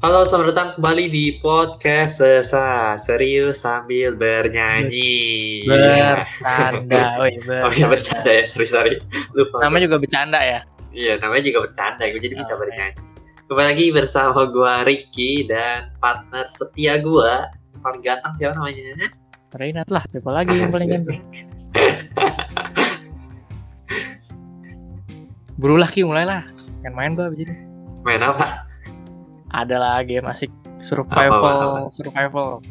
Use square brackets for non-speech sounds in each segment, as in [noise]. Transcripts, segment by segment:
Halo, selamat datang kembali di podcast Sesa Serius sambil bernyanyi. Bercanda, woi, Oh iya bercanda ya, sorry sorry. Lupa. Namanya juga bercanda ya. Iya, namanya juga bercanda, gue jadi bisa Oke. bernyanyi. Kembali lagi bersama gue Ricky dan partner setia gue paling ganteng siapa namanya? Renat lah, siapa lagi yang paling ganteng? [laughs] Berulah Ki, mulailah. Kan main gua abis ini. Main apa? Ada lah game asik survival, survival.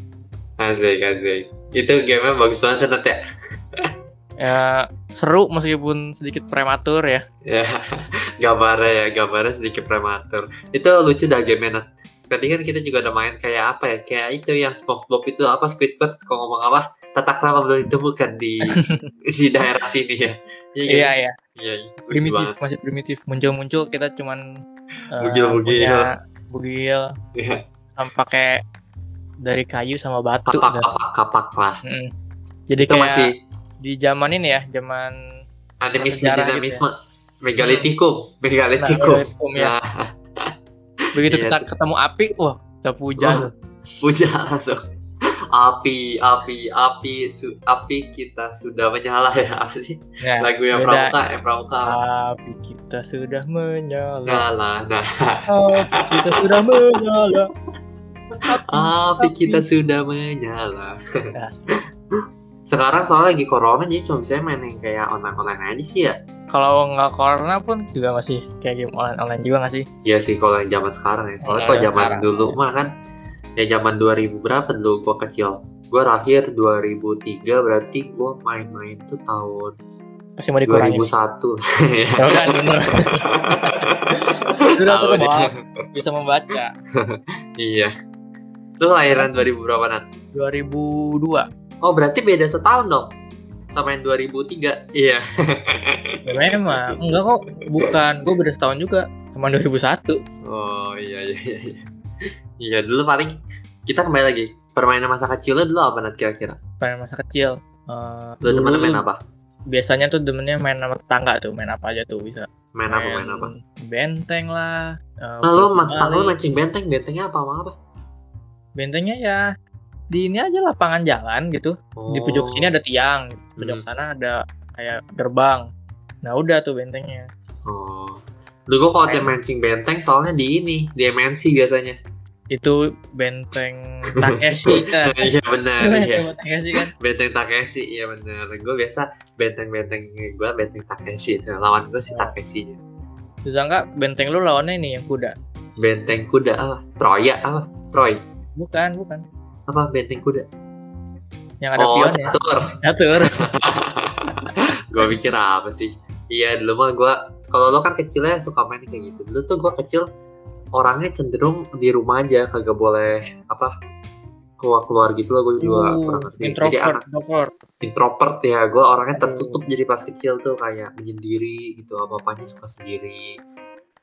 Asik, asik. Itu game bagus banget ya. [laughs] Ya seru meskipun sedikit prematur ya. Ya, [laughs] gambarnya ya, gambarnya sedikit prematur. Itu lucu dah game Nat. Tadi kan kita juga udah main kayak apa ya, kayak itu yang SpongeBob itu apa Squidward suka ngomong apa? Tatak sama belum ditemukan di [laughs] di daerah sini ya. Iya? Iya iya, iya, lucu primitif banget. masih primitif. Muncul-muncul kita cuman eh, Bugil-bugil. punya bugil Iya. sama pakai dari kayu sama batu. Kapak, dan- kapak, kapak lah. Mm. Jadi Itu kayak masih di zaman ini ya, zaman animisme sejarah gitu dinamisme. Megalitikum, megalitikum. Megalitikum, ya. Nah, begitu [laughs] Iya kita ketemu api, wah kita puja. Puja langsung. Api, api, api, su, api kita sudah menyala ya apa sih? Ya, lagu yang pramuka yang pramuka. Api kita sudah menyala. nyala nah. Api kita sudah menyala. api kita sudah menyala. Ya, sekarang soalnya lagi corona jadi cuma bisa main yang kayak online online aja sih ya. Kalau nggak corona pun juga masih kayak game online online juga nggak sih? Iya sih kalau yang zaman sekarang ya. Soalnya Iya, kalau zaman sekarang. dulu mah kan ya zaman 2000 berapa dulu gua kecil gua lahir 2003 berarti gua main-main tuh tahun Masih mau dikurangi. 2001 [laughs] ya kan bener. Sudah tuh bisa membaca. [laughs] iya tuh lahiran 2000 berapa Nat? 2002. Oh berarti beda setahun dong sama yang 2003 iya Ya, memang enggak kok, bukan. Gue beda setahun juga sama 2001. oh iya iya iya iya. dulu paling kita kembali lagi permainan masa kecil lo dulu apa Nat kira-kira Pada masa kecil. Eh, lo demen dulu main apa biasanya tuh demennya main sama tetangga tuh main apa aja tuh bisa main apa main apa benteng lah eh, Nah, lo bola tetangga lo voli. mancing benteng, bentengnya apa sama apa? bentengnya ya di ini aja lapangan jalan gitu di pojok Oh. sini ada tiang di pojok Hmm. sana ada kayak gerbang nah udah tuh bentengnya Oh. Dulu gua kalau mancing benteng soalnya di ini, di MNC biasanya. Itu benteng Takeshi kan [laughs] Iya benar, iya. Benteng Takeshi kan Benteng Takeshi, iya benar. Gue biasa benteng-benteng gue benteng Takeshi itu. Lawan gue si Takeshi. terus enggak benteng lu lawannya ini yang kuda Benteng kuda apa? Troya apa? Troy. bukan bukan Apa benteng kuda? yang ada oh, pionnya catur. [laughs] catur [laughs] gue pikir apa sih? Iya dulu mah gue, kalau lo kan kecilnya suka main kayak gitu. Dulu tuh gue kecil orangnya cenderung di rumah aja, kagak boleh apa keluar keluar gitu lah gue juga Uh, kurang ngerti. Jadi anak introvert introvert ya, gue orangnya Aduh. tertutup jadi pas kecil tuh kayak menyendiri gitu, apa apanya suka sendiri.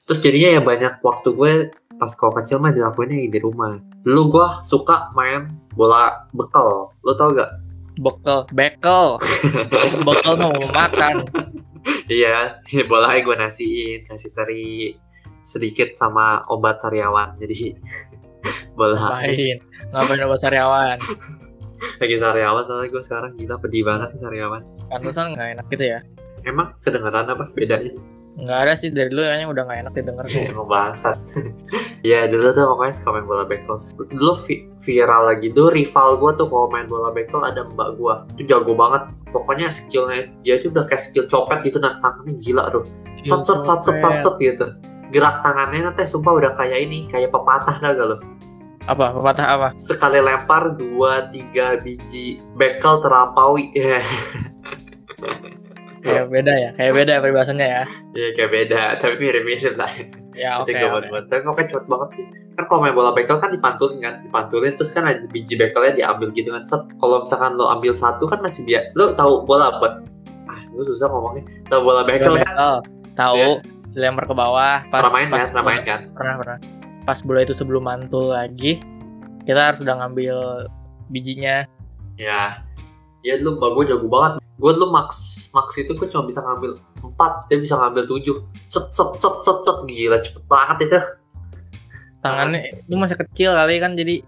Terus jadinya ya banyak waktu gue pas kalau kecil mah dilakuinnya di rumah. Dulu gue suka main bola bekal, lo tau gak? bekel bekel bekel mau makan [laughs] Iya, [laughs] bola gue nasiin, kasih teri sedikit sama obat sariawan. Jadi [laughs] bola ngapain ngapain obat sariawan [laughs] lagi sariawan soalnya gue sekarang gila pedih banget sariawan. pantesan nggak enak gitu ya Emang kedengeran apa bedanya? nggak ada sih dari dulu kayaknya udah nggak enak didengar [laughs] tuh Emang bangsat. Iya dulu tuh pokoknya suka main bola bekel. Dulu vi- viral lagi dulu rival gue tuh kalau main bola bekel ada mbak gue. Itu jago banget. Pokoknya skillnya dia tuh udah kayak skill copet gitu nah tangannya gila tuh. Sat sat set sat set gitu. Gerak tangannya nanti sumpah udah kayak ini, kayak pepatah dah gak lo? apa? Pepatah apa? Sekali lempar dua tiga biji bekel terlampaui [laughs] ya kayak beda ya kayak beda ya peribahasanya ya. Ya kayak beda tapi mirip-mirip lah. Ya oke gue oke. buat tapi pokoknya cepet banget sih. Kan kalau main bola bekel kan dipantulin kan dipantulin terus kan ada biji bekelnya diambil gitu kan. Set kalau misalkan lo ambil satu kan masih biar lo tahu bola buat ah gue susah ngomongnya. Tahu bola bekel kan tahu dilempar ke bawah pas pernah main pas kan pernah main kan? Pernah pernah. Pas bola itu sebelum mantul lagi kita harus udah ngambil bijinya. Ya. Ya dulu mbak gue jago banget. Gue dulu max max itu gue cuma bisa ngambil empat dia bisa ngambil tujuh. Set set set set set. Gila cepet banget itu. Tangannya lu masih kecil kali kan jadi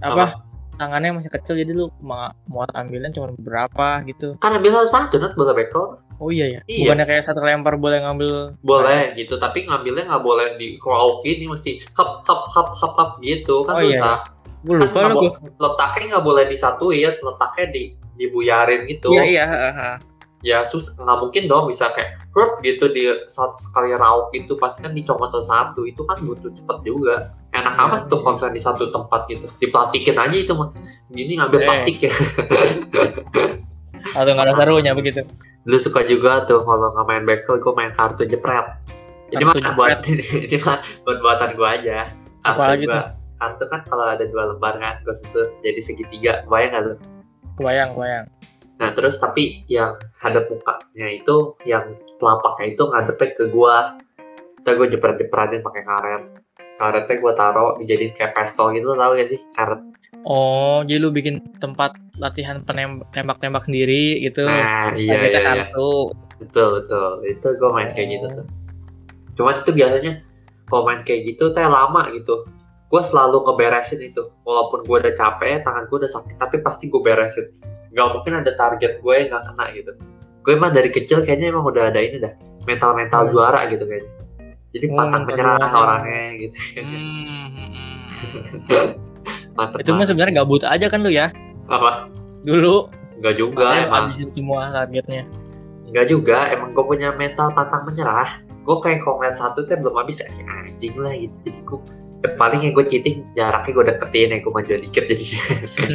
apa, tangannya masih kecil jadi lu ma- muat ambilnya cuma berapa gitu. Kan ambil satu satu nat bola bekel. Oh iya ya Iya. bukannya kayak satu lempar boleh ngambil Boleh gitu, tapi ngambilnya nggak boleh di crowd ini mesti hap hap hap hap hap gitu kan Oh, iya, susah. gue lupa Kan lu nggak gua. Letaknya nggak boleh disatuin, letaknya di dibuyarin gitu. iya iya heeh. Ya sus nggak mungkin dong bisa kayak hurp gitu di satu sekali rauk gitu pasti kan dicomot satu itu kan butuh cepet juga. Enak Iya, amat tuh iya. kalau misalnya di satu tempat gitu. Diplastikin aja itu mah. Gini ngambil Eh. plastik ya. atau nggak ada [laughs] serunya begitu Lu suka juga tuh kalau nggak main bekel, gue main kartu jepret. Ini mah buat [laughs] ini mah buat buatan gue aja. Kartu Apalagi gua- Kartu kan kalau ada dua lembar kan, gue susun jadi segitiga. Bayang nggak lu? kebayang kebayang Nah terus tapi yang hadap mukanya itu, yang telapaknya itu ngadepnya ke gua. Ntar gue jepret-jepretin pakai karet. Karetnya gue taruh dijadiin kayak pistol gitu, tau gak sih? Karet. Oh jadi lu bikin tempat latihan penem- tembak-tembak sendiri gitu Nah iya iya, iya. kartu Betul betul. Itu gue main kayak gitu Oh. tuh. Cuman itu biasanya kalau main kayak gitu teh lama gitu. Gue selalu ngeberesin itu. Walaupun gue udah capek, tangan gue udah sakit, tapi pasti gue beresin. Gak mungkin ada target gue yang gak kena gitu. Gue emang dari kecil kayaknya emang udah ada ini dah. Mental-mental Hmm. juara gitu kayaknya. Jadi Oh, pantang mental menyerah orangnya gitu. Hmm, hmm, hmm. [laughs] Mantep itu mah sebenarnya gabut aja kan lu ya? Apa? dulu. Enggak juga Makanya emang. habisin semua targetnya. Enggak juga, emang gue punya mental pantang menyerah. Gue kayak kalau ngeliat satu teh belum habis kayak anjing lah gitu. Jadi gue ya paling yang gue cheating jaraknya gue deketin ya gue maju dikit jadi.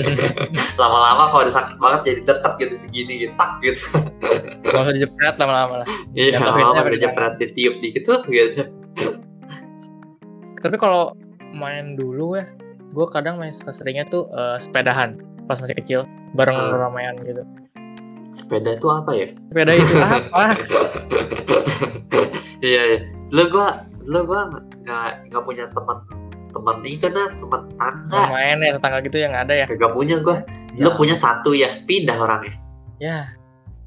[laughs] Lama-lama kalau udah sakit banget jadi deket gitu segini gitu tak gitu. Gak usah dijepret lama-lama lah. Iya lama-lama udah jepret ditiup dikit tuh gitu. Tapi kalau main dulu ya gue kadang main seringnya tuh eh, sepedahan pas masih kecil bareng Hmm. ramean gitu. Sepeda itu apa ya? Sepeda itu [laughs] apa? Iya iya. Lu gue lu gue nggak nggak punya teman teman itu nah teman tangga main ya tetangga gitu yang ada ya? Gak punya gue lu Ya. punya satu ya? Pindah orangnya? Ya.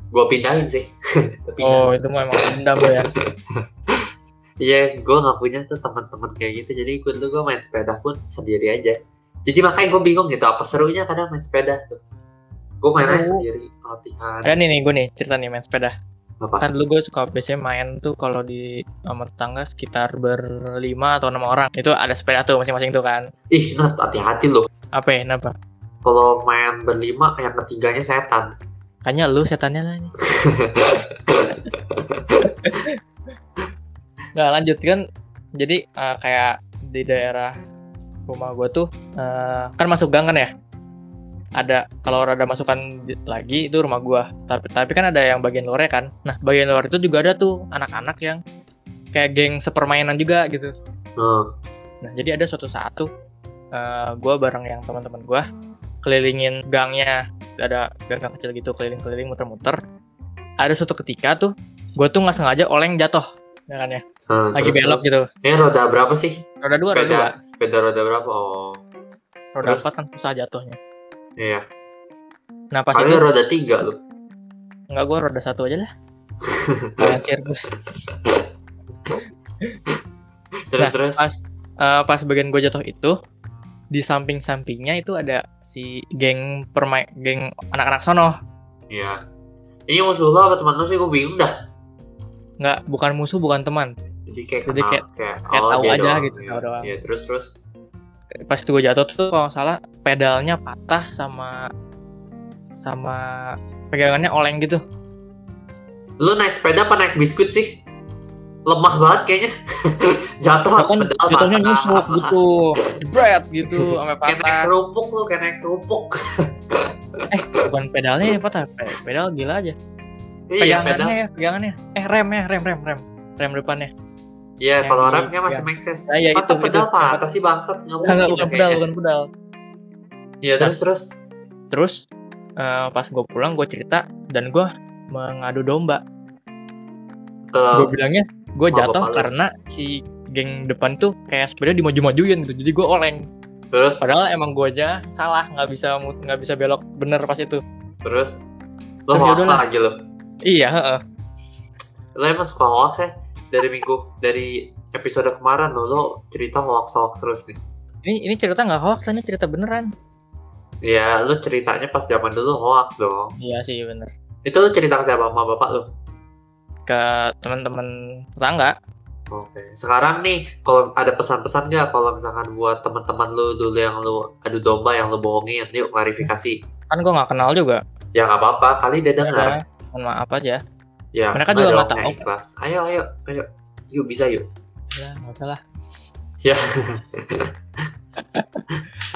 Gue pindahin sih. [laughs] Tapi oh itu mah emang dendam ya [laughs] Iya, gue nggak punya tuh teman-teman kayak gitu. Jadi ikut tuh gue main sepeda pun sendiri aja. Jadi makanya gue bingung gitu, apa serunya kadang main sepeda tuh. Gue main aja Oh. sendiri, latihan. ada nih nih gue nih cerita nih main sepeda Apa? kan dulu gue suka biasanya main tuh kalau di sama tetangga sekitar berlima atau enam orang itu ada sepeda tuh masing-masing tuh kan Ih, Nat, hati-hati loh. apa ya kenapa Kalau main berlima, yang ketiganya setan. kayaknya lu setannya lah nih [laughs] nggak lanjut kan. Jadi eh, kayak di daerah rumah gue tuh eh, kan masuk gang kan ya? Ada kalau ada masukan lagi itu rumah gua. Tapi tapi kan ada yang bagian luarnya kan? Nah bagian luar itu juga ada tuh anak-anak yang kayak geng sepermainan juga gitu. Hmm. Nah, jadi ada suatu saat tuh eh, gua bareng yang teman-teman gua kelilingin gangnya, ada gang kecil gitu keliling-keliling muter-muter. Ada suatu ketika tuh gua tuh nggak sengaja oleng jatuh, ya kan ya, Hmm, lagi terus- belok terus. gitu. Ini roda berapa sih? Roda dua, roda dua, Sepeda, roda berapa? Oh, roda terus? empat kan susah jatuhnya. iya. Nah pas Kali itu roda tiga loh. nggak gua roda satu aja lah. [laughs] Kayak sirkus. Terus Nah, terus. Pas eh, pas bagian gua jatuh itu di samping-sampingnya itu ada si geng permain geng anak-anak sono Iya. Ini musuh lo apa teman lo sih? Gue bingung dah. nggak bukan musuh bukan teman Jadi kayak Jadi kenal, kayak- kayak, kayak tahu dia aja doang. gitu, tahu doang. Iya, terus terus. pas itu gue jatuh tuh kalau nggak salah pedalnya patah sama sama pegangannya oleng gitu Lu naik sepeda apa naik biskuit sih? Lemah banget kayaknya. [laughs] Jatuh Nah, kan pedal jatuhnya patah. nyusuk gitu jebret gitu [laughs] sampai Kayak naik patah kerupuk lu, kayak naik kerupuk. [laughs] eh bukan pedalnya yang patah pe- pedal gila aja iya, pegangannya pedal. ya pegangannya eh remnya rem rem rem rem depannya Iya, kalau di- remnya masih yang- make sense. nah, iya, Masa itu, pedal itu. patah sih bangsat? Nggak enggak, mungkin bukan ya pedal bukan pedal Iya, terus terus. terus eh, pas gue pulang gue cerita dan gue mengadu domba Ke gue bilangnya gue jatuh karena si geng depan tuh kayak sepeda dimaju-majuin gitu jadi gue oleng terus Padahal emang gue aja salah, nggak bisa nggak bisa belok bener pas itu. terus. Lo Terus hoax lagi lo. Iya, heeh. Lo emang suka hoax ya? Dari minggu dari episode kemarin lo, lo cerita hoax-hoax terus nih. Ini ini cerita nggak hoax, ini cerita beneran. Ya, lo ceritanya pas zaman dulu hoax dong. Iya sih bener. Itu lo cerita ke siapa? Sama bapak lo? Ke teman-teman tetangga. Oke. Sekarang nih, kalau ada pesan-pesan nggak kalau misalkan buat teman-teman lu dulu yang lu adu domba yang lu bohongin, yuk klarifikasi. Kan gue nggak kenal juga. Ya nggak apa-apa, kali dia dengar. Udah, mohon maaf aja. Ya, Mereka juga nggak tahu. ikhlas. Ayo, ayo, ayo. Yuk bisa yuk. Ya nggak usah lah. Ya.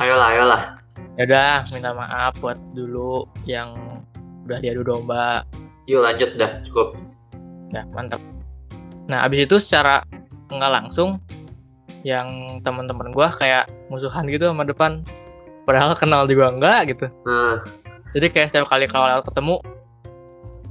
ayolah, ayolah. Ya udah, minta maaf buat dulu yang udah diadu domba. Yuk lanjut dah, cukup. Ya mantap. Nah abis itu secara nggak langsung yang teman-teman gua kayak musuhan gitu sama depan. Padahal kenal juga enggak gitu. Nah, Jadi kayak setiap kali kalau ketemu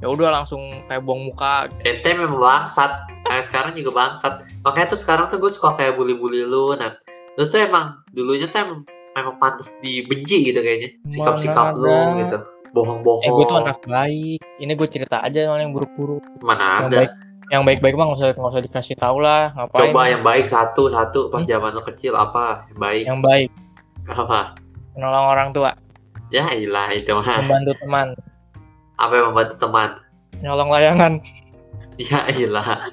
ya udah langsung kayak buang muka ente memang bangsat. Kayak sekarang juga bangsat. Makanya tuh sekarang tuh gue suka kayak bully-bully lu, Nat. Lu tuh emang dulunya tuh emang memang pantas dibenci gitu kayaknya. Sikap-sikap lu gitu. Bohong-bohong. Eh gue tuh anak baik. Ini gue cerita aja yang buruk-buruk. Mana Yang ada. baik, yang baik-baik mah nggak usah nggak usah dikasih tahu lah. Ngapain? Coba yang baik satu satu pas zaman lo kecil apa yang baik yang baik apa? menolong orang tua, Ya ilah itu mah membantu teman, apa yang membantu teman? nyolong layangan. Ya ilah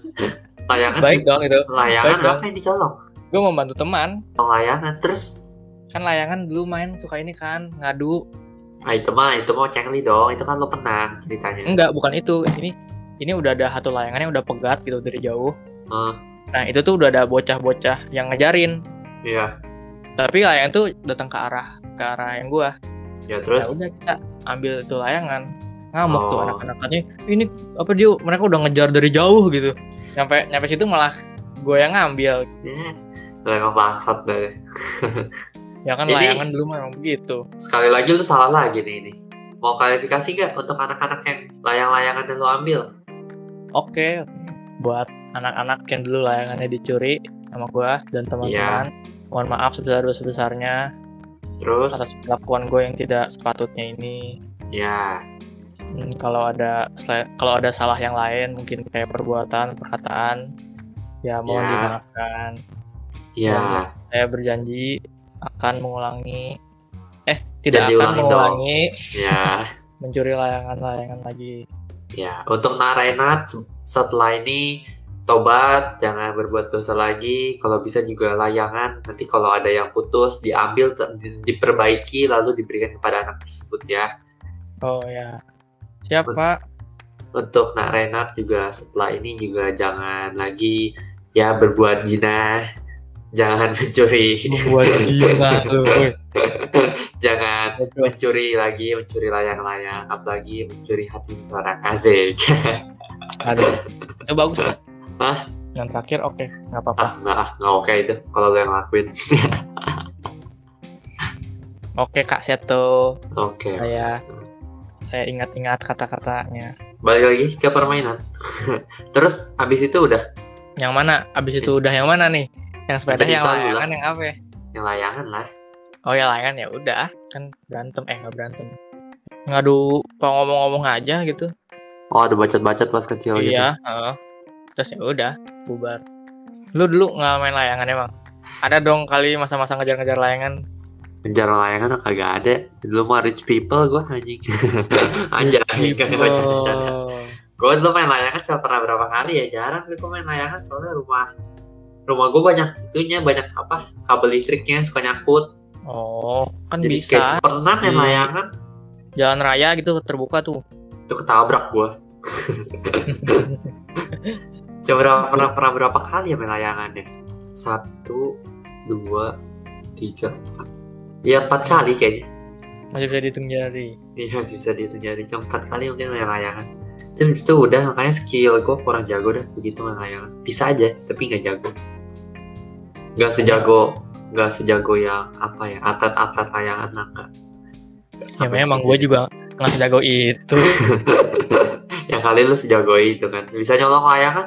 layangan Baik dong itu. layangan baik dong. apa yang dicolong? Gue membantu teman. Layangan terus Kan layangan dulu main suka ini kan ngadu. ah, itu mah itu mau cengli dong itu kan lo penang ceritanya. Enggak, bukan itu. Ini ini udah ada satu layangannya udah pegat gitu dari jauh. Hmm. Nah itu tuh udah ada bocah-bocah yang ngejarin. Iya Tapi layangan tuh datang ke arah ke arah yang gua. ya Ya terus udah kita ambil itu layangan. Ngamuk tuh Oh. anak-anaknya. Ini apa dia mereka udah ngejar dari jauh gitu. Nyampe nyampe situ malah gue yang ngambil. emang bangsat deh. [laughs] Ya kan Jadi- layangan dulu memang begitu. Sekali lagi lu salah lagi nih ini. Mau klarifikasi gak untuk anak-anak yang layang-layangan yang lo ambil? Oke, buat anak-anak yang dulu layangannya dicuri sama gua dan teman-teman, mohon maaf sebesar-besarnya Terus atas perlakuan gue yang tidak sepatutnya ini. ya Hmm, kalau ada kalau ada salah yang lain, mungkin kayak perbuatan, perkataan, ya mohon Ya. dimaafkan. ya Saya berjanji akan mengulangi, eh tidak Jangan akan dong. mengulangi ya. [laughs] mencuri layangan-layangan lagi. Ya, untuk Narenat se- setelah ini tobat, jangan berbuat dosa lagi. Kalau bisa juga layangan. Nanti kalau ada yang putus diambil, diperbaiki, lalu diberikan kepada anak tersebut ya. Oh ya, siapa? Untuk Narenat juga setelah ini juga jangan lagi ya berbuat zina, jangan [laughs] mencuri, Membuat zina lu. [laughs] woi. jangan mencuri lagi, mencuri layang-layang, apalagi mencuri hati seorang asik. [laughs] Aduh, itu bagus kan? Hah? Yang terakhir oke, nggak apa-apa. ah, nggak, ah, nggak oke itu kalau lo yang lakuin. Oke Kak Seto, Oke. saya saya ingat-ingat kata-katanya. Balik lagi ke permainan. [laughs] Terus abis itu udah Yang mana? Abis itu udah yang mana nih? Yang sepeda, Jadi yang layangan, yang apa? ya? yang layangan lah. Oh ya layangan ya udah, kan berantem eh nggak berantem. Ngadu ngomong-ngomong aja gitu. Oh ada bacot-bacot pas kecil gitu. iya, heeh. Terus ya udah, bubar. Lu dulu nggak main layangan emang? Ada dong kali masa-masa ngejar-ngejar layangan. Ngejar layangan kagak ada. Dulu mah rich people gue anjing. [laughs] Anjir anjing kagak bercanda-bercanda. Gue dulu main layangan cuma pernah berapa kali ya jarang gue main layangan soalnya rumah rumah gue banyak itunya banyak apa kabel listriknya suka nyangkut Oh, kan jadi bisa. kayak pernah main Hmm. layangan Jalan raya gitu terbuka tuh. itu ketabrak gue [laughs] coba berapa pernah pernah berapa kali ya main layangannya satu dua tiga empat ya empat kali kayaknya. Masih bisa dihitung jari. iya bisa dihitung jari. Cuma empat kali mungkin main layangan. Terus itu udah makanya skill gue kurang jago dah. Begitu main layangan. Bisa aja tapi nggak jago. Nggak sejago nggak sejago yang apa ya atlet-atlet layangan lah nggak. Ya memang gue juga nggak sejago itu. [laughs] ya kali lu sejago itu kan. Bisa nyolong layangan?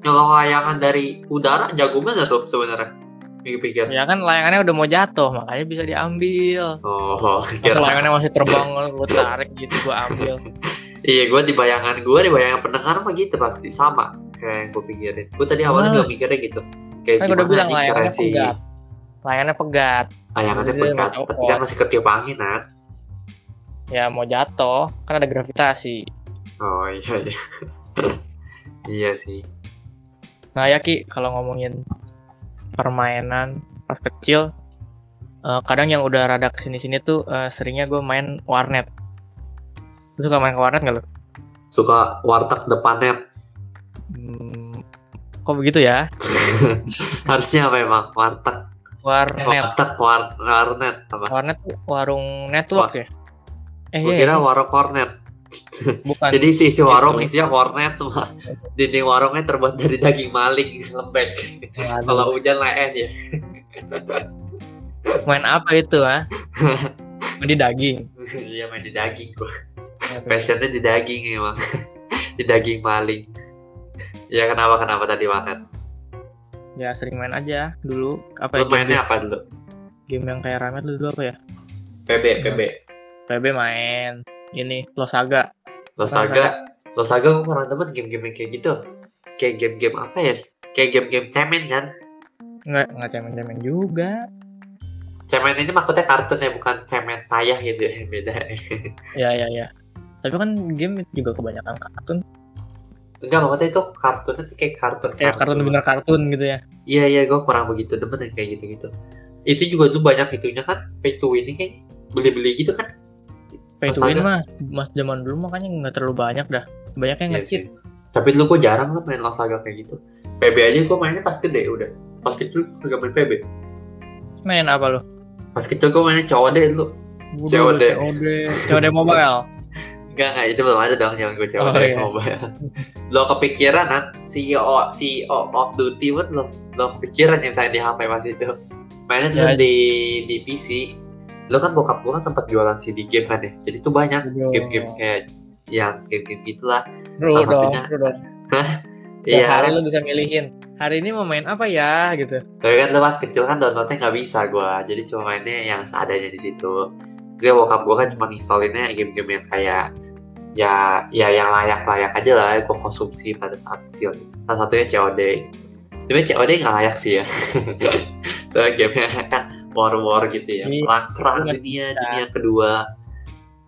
Nyolong layangan dari udara jago banget tuh sebenarnya pikir-pikir. Ya kan layangannya udah mau jatuh, makanya bisa diambil. oh [laughs] kira layangannya masih terbang, gue [laughs] tarik gitu, gue ambil. [laughs] iya gue di bayangan gue di bayangan pendengar mah gitu pasti sama kayak yang gue pikirin. Gue tadi awalnya juga mikirnya gitu. Kayak kan gue udah bilang layangannya sih? pegat. Layangannya pegat. Layangannya pegat tapi kan masih ketiup angin Nat. Ya mau jatuh kan ada gravitasi. Oh iya iya. Iya sih. Nah ya ki kalau ngomongin permainan pas kecil eh, kadang yang udah rada ke sini sini tuh eh, seringnya gue main warnet. Lu suka main ke warnet nggak lu? Suka warteg depannya Hmm, kok begitu ya? [laughs] Harusnya apa emang warteg. Warnet. Warteg war warnet apa? Warnet tuh warung network ya? Eh gue iya, kira iya. warung kornet bukan jadi isi isi warung Itu. isinya kornet semua [laughs] dinding warungnya terbuat dari daging maling lembek. Kalau hujan leen ya. [laughs] Main apa itu ah? [laughs] Main di daging. Iya main di daging gua. Passionnya di daging emang. Di daging maling. Ya kenapa kenapa tadi banget ya sering main aja. Dulu apa ya lu mainnya game, apa dulu? Game yang kayak rame dulu apa ya? PB PB PB main ini Losaga Losaga Losaga gue kurang temen game-game kayak gitu. Kayak game-game apa ya? Kayak game-game cemen kan? Nggak nggak cemen-cemen juga. Cemen ini maksudnya kartun ya bukan cemen tayah gitu ya beda. Ya ya ya. Tapi kan game juga kebanyakan kartun. Enggak maksudnya itu kartunnya tuh kayak kartun kayak kartun. bener kartun gitu ya. Iya iya gue kurang begitu demen yang kayak gitu gitu itu juga tuh banyak itunya kan pay to win kayak beli-beli gitu kan pay to win mah mas zaman dulu makanya nggak terlalu banyak dah banyak yang Iya nge-cheat sih. tapi dulu gue jarang lah main Losaga kayak gitu PB aja gue mainnya pas gede udah pas kecil gue gak main PB main apa lo pas kecil gue mainnya COD dulu COD. COD COD mobile [laughs] Enggak, enggak, itu belum ada dong yang gue coba Oh, dari iya. mobile. belum kepikiran kan CEO CEO of Duty pun belum belum kepikiran yang di HP pas itu. Mainnya tuh Ya. di di PC. Lo kan bokap gue kan sempat jualan CD game kan ya. Jadi tuh banyak game-game kayak yang game-game gitulah. Salah dong, satunya. Tiap Iya. hari lu bisa milihin. Hari ini mau main apa ya gitu. Tapi kan lo pas kecil kan downloadnya nggak bisa gue. Jadi cuma mainnya yang seadanya di situ. Terus ya bokap gue kan cuma instalinnya game-game yang kayak ya ya yang layak-layak aja lah gue konsumsi pada saat kecil. Salah satunya COD. Tapi COD nggak layak sih ya. [laughs] Soalnya gamenya kan war-war gitu ya. Iya. Perang-perang Iya. dunia, dunia kedua.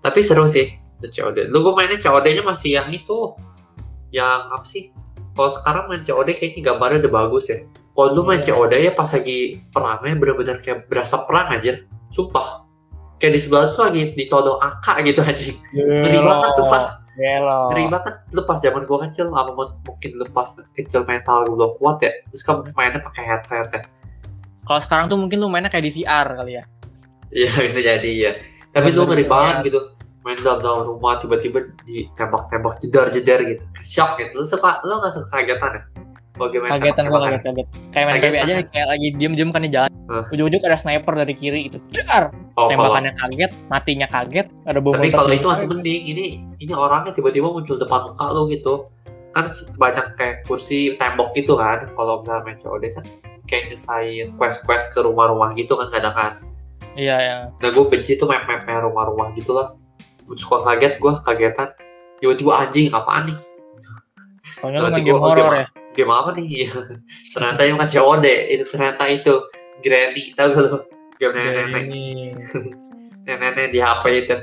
Tapi seru sih itu COD. Lu gue mainnya COD-nya masih yang itu. Yang apa sih? Kalau sekarang main COD kayaknya gambarnya udah bagus ya. Kalau lu main Iya. COD ya pas lagi perangnya bener-bener kayak berasa perang aja. Sumpah. Kayak di sebelah tuh lagi ditodong AK gitu aja. Ngeri banget sumpah. Ngeri banget. Lu pas zaman gua kecil apa mu- mungkin lu pas kecil mental belum kuat ya. Terus kamu mainnya pakai headset ya. Kalau sekarang tuh mungkin lu mainnya kayak di VR kali ya. Iya [laughs] bisa jadi ya. Tapi lu ngeri banget ya. gitu. Main dalam dalam rumah tiba-tiba ditembak-tembak jedar-jedar gitu. Shock gitu. Lu suka lu gak suka kagetan ya? Kalau main Kagetan gua kaget kaget. Kayak main. PB aja kayak lagi diem-diem kan di jalan. Hah. Ujung-ujung ada sniper dari kiri itu. Dar. Oh, kalau Tembakannya kaget, matinya kaget, ada bom tapi kalau itu masih mending ini ini orangnya tiba-tiba muncul depan muka lo gitu kan banyak kayak kursi tembok gitu kan kalau misalnya main COD kan kayak nyesain quest-quest ke rumah-rumah gitu kan kadang kan Iya, ya. nah gue benci tuh map-map rumah-rumah gitu lah Gua suka kaget gue kagetan tiba-tiba anjing apaan nih Pokoknya lu main game horor game- ya. game apa nih Iya. ternyata itu bukan COD itu ternyata itu Granny tau gak lo game nenek-nenek nenek-nenek di HP itu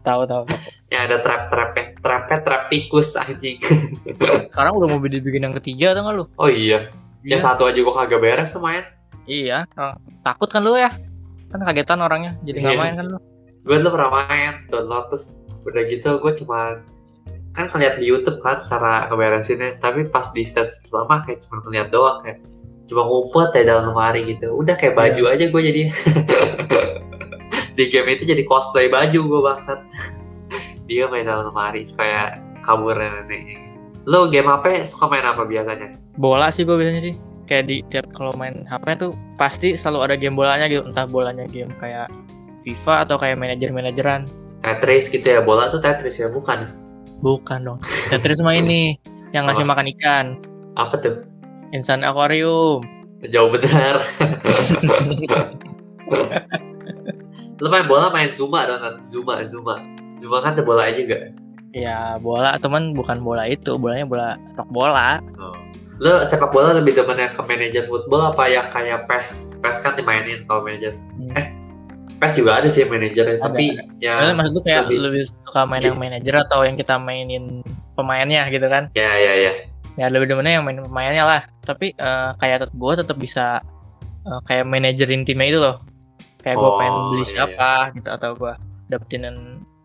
Tahu tahu. yang ada trap-trapnya trapnya trap tikus anjing Sekarang udah mau dibikin yang ketiga atau nggak lu? oh Iya. Yang satu aja gue kagak beres lumayan Iya. orang- Takut kan lu ya? Kan kagetan orangnya, jadi nggak Iya. main kan lu? gue dulu pernah main download terus udah gitu gue cuma kan ngeliat di YouTube kan cara ngeberesinnya tapi pas di stage pertama kayak cuma ngeliat doang kayak cuma ngumpet ya dalam lemari gitu udah kayak baju aja gue jadi [laughs] di game itu jadi cosplay baju gue bangsat [laughs] dia main dalam lemari supaya kabur neneknya lo game apa suka main apa biasanya Bola sih gue biasanya sih. Kayak di tiap kalau main HP tuh pasti selalu ada game bolanya gitu. Entah bolanya game kayak FIFA atau kayak manajer-manajeran. Tetris gitu ya bola tuh Tetris ya bukan Bukan dong. Tetris mah ini yang ngasih Apa? makan ikan. apa tuh Instant Aquarium. jauh benar [laughs] Lo main bola main Zuma dong? Zuma, Zuma. Zuma kan ada bola juga. Ya bola teman bukan bola itu, bolanya bola sepak bola. Oh. Lo sepak bola lebih demen yang ke manajer football apa yang kayak PES? PES kan dimainin kalau manajer. Hmm. Eh, PES juga ada sih manajernya, Ada, tapi ya Maksudnya maksud gue kayak lebih- lebih, suka main yang manajer atau yang kita mainin pemainnya gitu kan? ya ya ya. Ya lebih demennya yang main pemainnya lah. Tapi eh, kayak gue tetap bisa eh, kayak manajerin timnya itu loh. Kayak gue Oh, pengen beli iya, siapa gitu atau gue dapetin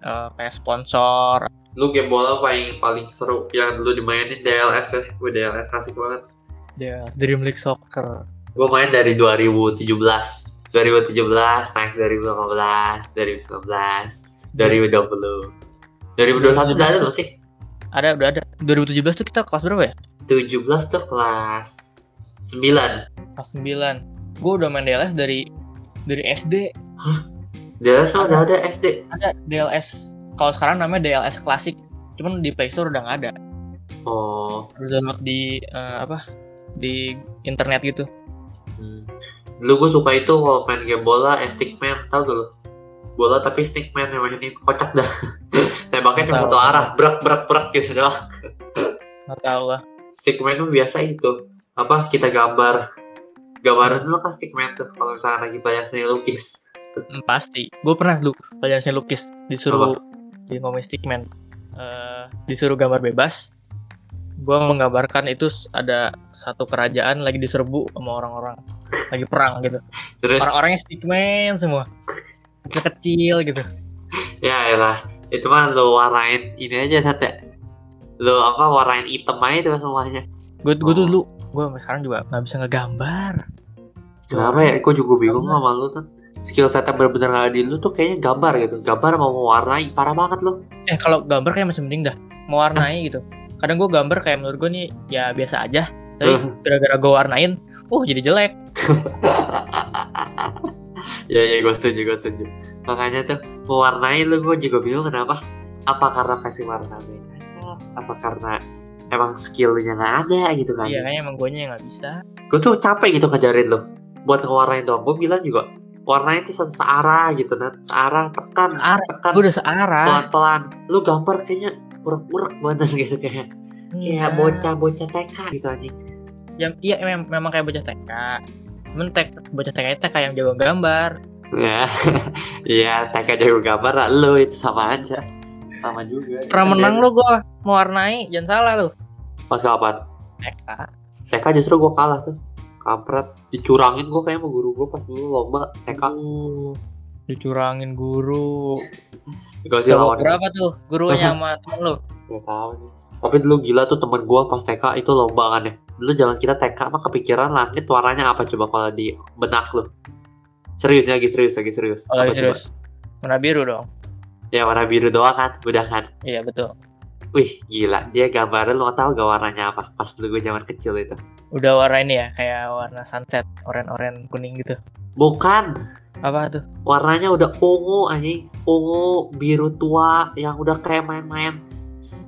eh, kayak sponsor. Lu game bola paling paling seru yang dulu dimainin DLS ya. Gue DLS asik banget. Ya, Dream League Soccer. Gue main dari 2017. 2017 naik 2015, 2019, 2020. 2021 udah ada belum sih? Ada udah ada. 2017 tuh kita kelas berapa ya? 17 tuh kelas 9. Kelas 9. Gue udah main DLS dari dari SD. DLS tuh udah ada SD. Ada DLS. Kalau sekarang namanya DLS Classic. Cuman di Play Store udah nggak ada. Oh, Harus download di eh, apa? Di internet gitu. hmm. Dulu gue suka itu kalau main game bola, eh, Stickman, tau gak lu? Bola tapi Stickman yang mainin kocak dah. [laughs] Tembaknya cuma satu arah, berak berak berak gitu doang. Nggak tahu lah. Stickman tuh biasa itu. Apa, kita gambar. Gambaran dulu kan Stickman tuh, kalau misalnya lagi pelajaran seni lukis. Hmm, pasti. Gue pernah dulu pelajaran seni lukis disuruh di ngomongin stickman. Eh, disuruh gambar bebas. Gue menggambarkan itu ada satu kerajaan lagi diserbu sama orang-orang lagi perang gitu. Terus, Orang-orangnya stickman semua. Kecil-kecil gitu. ya elah, itu mah lu warnain ini aja tante. Lu apa, warnain hitam aja itu semuanya. Gue gue Oh. dulu gue sekarang juga nggak bisa ngegambar. Kenapa ya? Gue juga bingung sama lu tuh. Skill set yang bener-bener gak ada di lu tuh kayaknya gambar gitu. Gambar mau mewarnai, parah banget lu. Eh kalau gambar kayak masih mending dah. Mewarnai gitu. Kadang gue gambar kayak menurut gue nih ya biasa aja. Tapi Hmm. gara-gara gue warnain, uh jadi jelek. [laughs] ya ya gue setuju gue setuju makanya tuh mewarnai lu gue juga bingung kenapa apa karena versi cocok apa karena emang skillnya nggak ada gitu kan Iya kayaknya emang gue nya nggak bisa. gue tuh capek gitu ngajarin lu buat ngewarnain doang gue bilang juga warnain tuh se- searah gitu kan searah tekan Searah. tekan Gue udah searah. pelan pelan lu gambar kayaknya buruk-buruk banget [laughs] gitu kayak kayak Iya. bocah-bocah TK gitu anjing Ya, iya memang, memang kayak bocah TK. Cuman tek, bocah TK itu kayak yang jago gambar. ya iya [laughs] TK jago gambar lah lu itu sama aja sama juga Pernah menang lu gue mewarnai, jangan salah lu. pas kapan TK. TK justru gue kalah tuh kampret dicurangin gue kayak sama guru gue pas dulu lomba TK Uh, dicurangin guru. gak sih Coba lawan berapa tuh gurunya [laughs] sama temen lu? gak tahu nih tapi dulu gila tuh temen gue pas TK itu lomba kan ya dulu zaman kita TK mah kepikiran langit warnanya apa coba kalau di benak lu serius lagi serius lagi serius Oh, Apa lagi serius. Warna biru dong. coba? ya warna biru doang kan udah kan Iya betul. wih gila dia gambarnya lu gak tahu gak warnanya apa pas dulu gue zaman kecil itu Udah warna ini ya, kayak warna sunset, oren-oren kuning gitu. bukan. Apa tuh? warnanya udah ungu anjing. Ungu biru tua yang udah kayak main-main.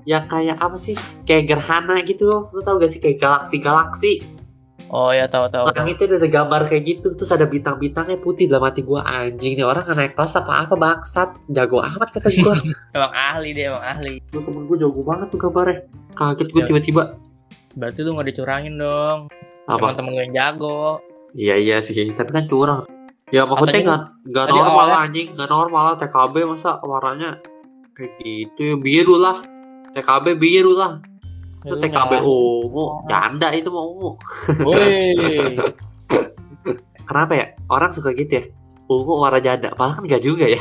Yang kayak apa sih? Kayak gerhana gitu. Lu tau gak sih? Kayak galaksi galaksi Oh ya tahu tahu. langitnya udah ada gambar kayak gitu. Terus ada bintang-bintangnya putih dalam hati gua. Anjing nih orang naik kelas apa apa bangsat. Jago amat kata gua. [laughs] Emang ahli dia, emang ahli. lu temen gua jago banget tuh gambarnya. Kaget gua Ya. tiba-tiba Berarti lu nggak dicurangin dong. apa Emang temen lu yang jago. iya iya sih tapi kan curang ya maksudnya Katanya nggak nggak normal awalnya- anjing nggak normal lah TKB masa warnanya kayak gitu ya biru lah TKB biru lah Itu Lu TKB nggak- ungu, janda itu mau ungu. [laughs] Kenapa ya? Orang suka gitu ya. Ungu warna janda, padahal kan enggak juga ya.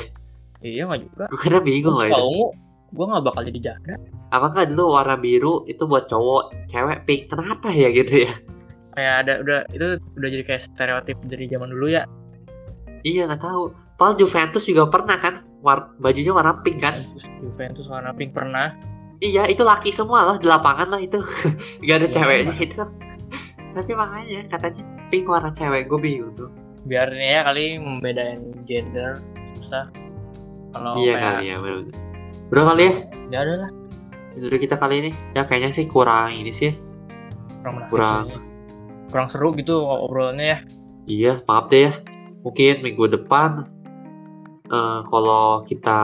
iya nggak juga. Gue kira bingung lah itu. ungu, gue nggak bakal jadi janda. Apakah dulu warna biru itu buat cowok, cewek pink? Kenapa ya gitu ya? Kayak ada udah itu udah jadi kayak stereotip dari zaman dulu ya. Iya nggak tahu. Padahal Juventus juga pernah kan, war bajunya warna pink kan? Juventus, Juventus warna pink pernah. Iya itu laki semua loh di lapangan lah itu. [laughs] gak ada Iya. ceweknya itu. Tapi makanya katanya pink warna cewek, gue bingung tuh. Biar ya kali membedain gender susah. Kalau iya kayak kali ya, bener Bro kali ya, ya udah lah itu dulu kita kali ini. Ya kayaknya sih kurang ini sih. kurang menarik Kurang. sih. kurang seru gitu obrolannya ya. Iya, maaf deh ya. Mungkin minggu depan eh, kalau kita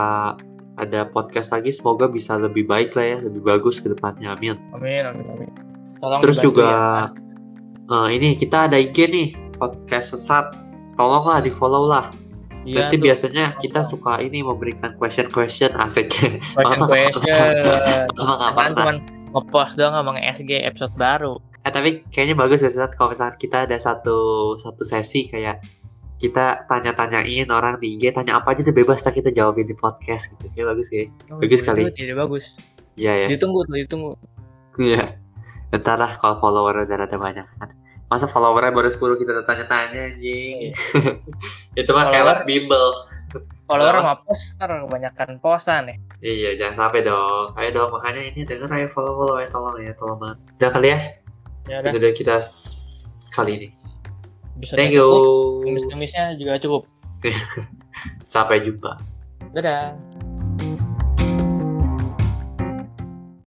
ada podcast lagi, semoga bisa lebih baik lah ya, lebih bagus ke depannya. Amin. Amin amin amin. Tolong Terus juga ya. eh, ini kita ada IG nih podcast sesat. Tolonglah di follow lah. Iya Nanti tuh, biasanya kita suka ini memberikan question question asik. question question. [laughs] Pernah. cuman ngepost doang ngomong SG episode baru. Eh tapi kayaknya bagus ya Sat, kalau misalkan kita ada satu satu sesi kayak kita tanya-tanyain orang di IG tanya apa aja tuh bebas tak kita jawabin di podcast gitu. Kayak bagus ya. Oh, Bagus itu kali. Ide bagus. Iya ya. Ditunggu tuh, ditunggu. Iya. Ntar lah kalau follower udah ada banyak kan. Masa followernya baru 10 kita tanya-tanya anjing. [laughs] Itu mah mas bimbel. Follower sama post ntar kebanyakan posan ya. Iya, jangan sampai dong. Ayo dong, makanya ini denger ayo follow-follow ya, tolong ya, tolong banget. Udah kali ya, Ya udah. episode kita kali ini. Bisa Thank you. Kumis-kumisnya juga cukup. Sampai jumpa. Dadah.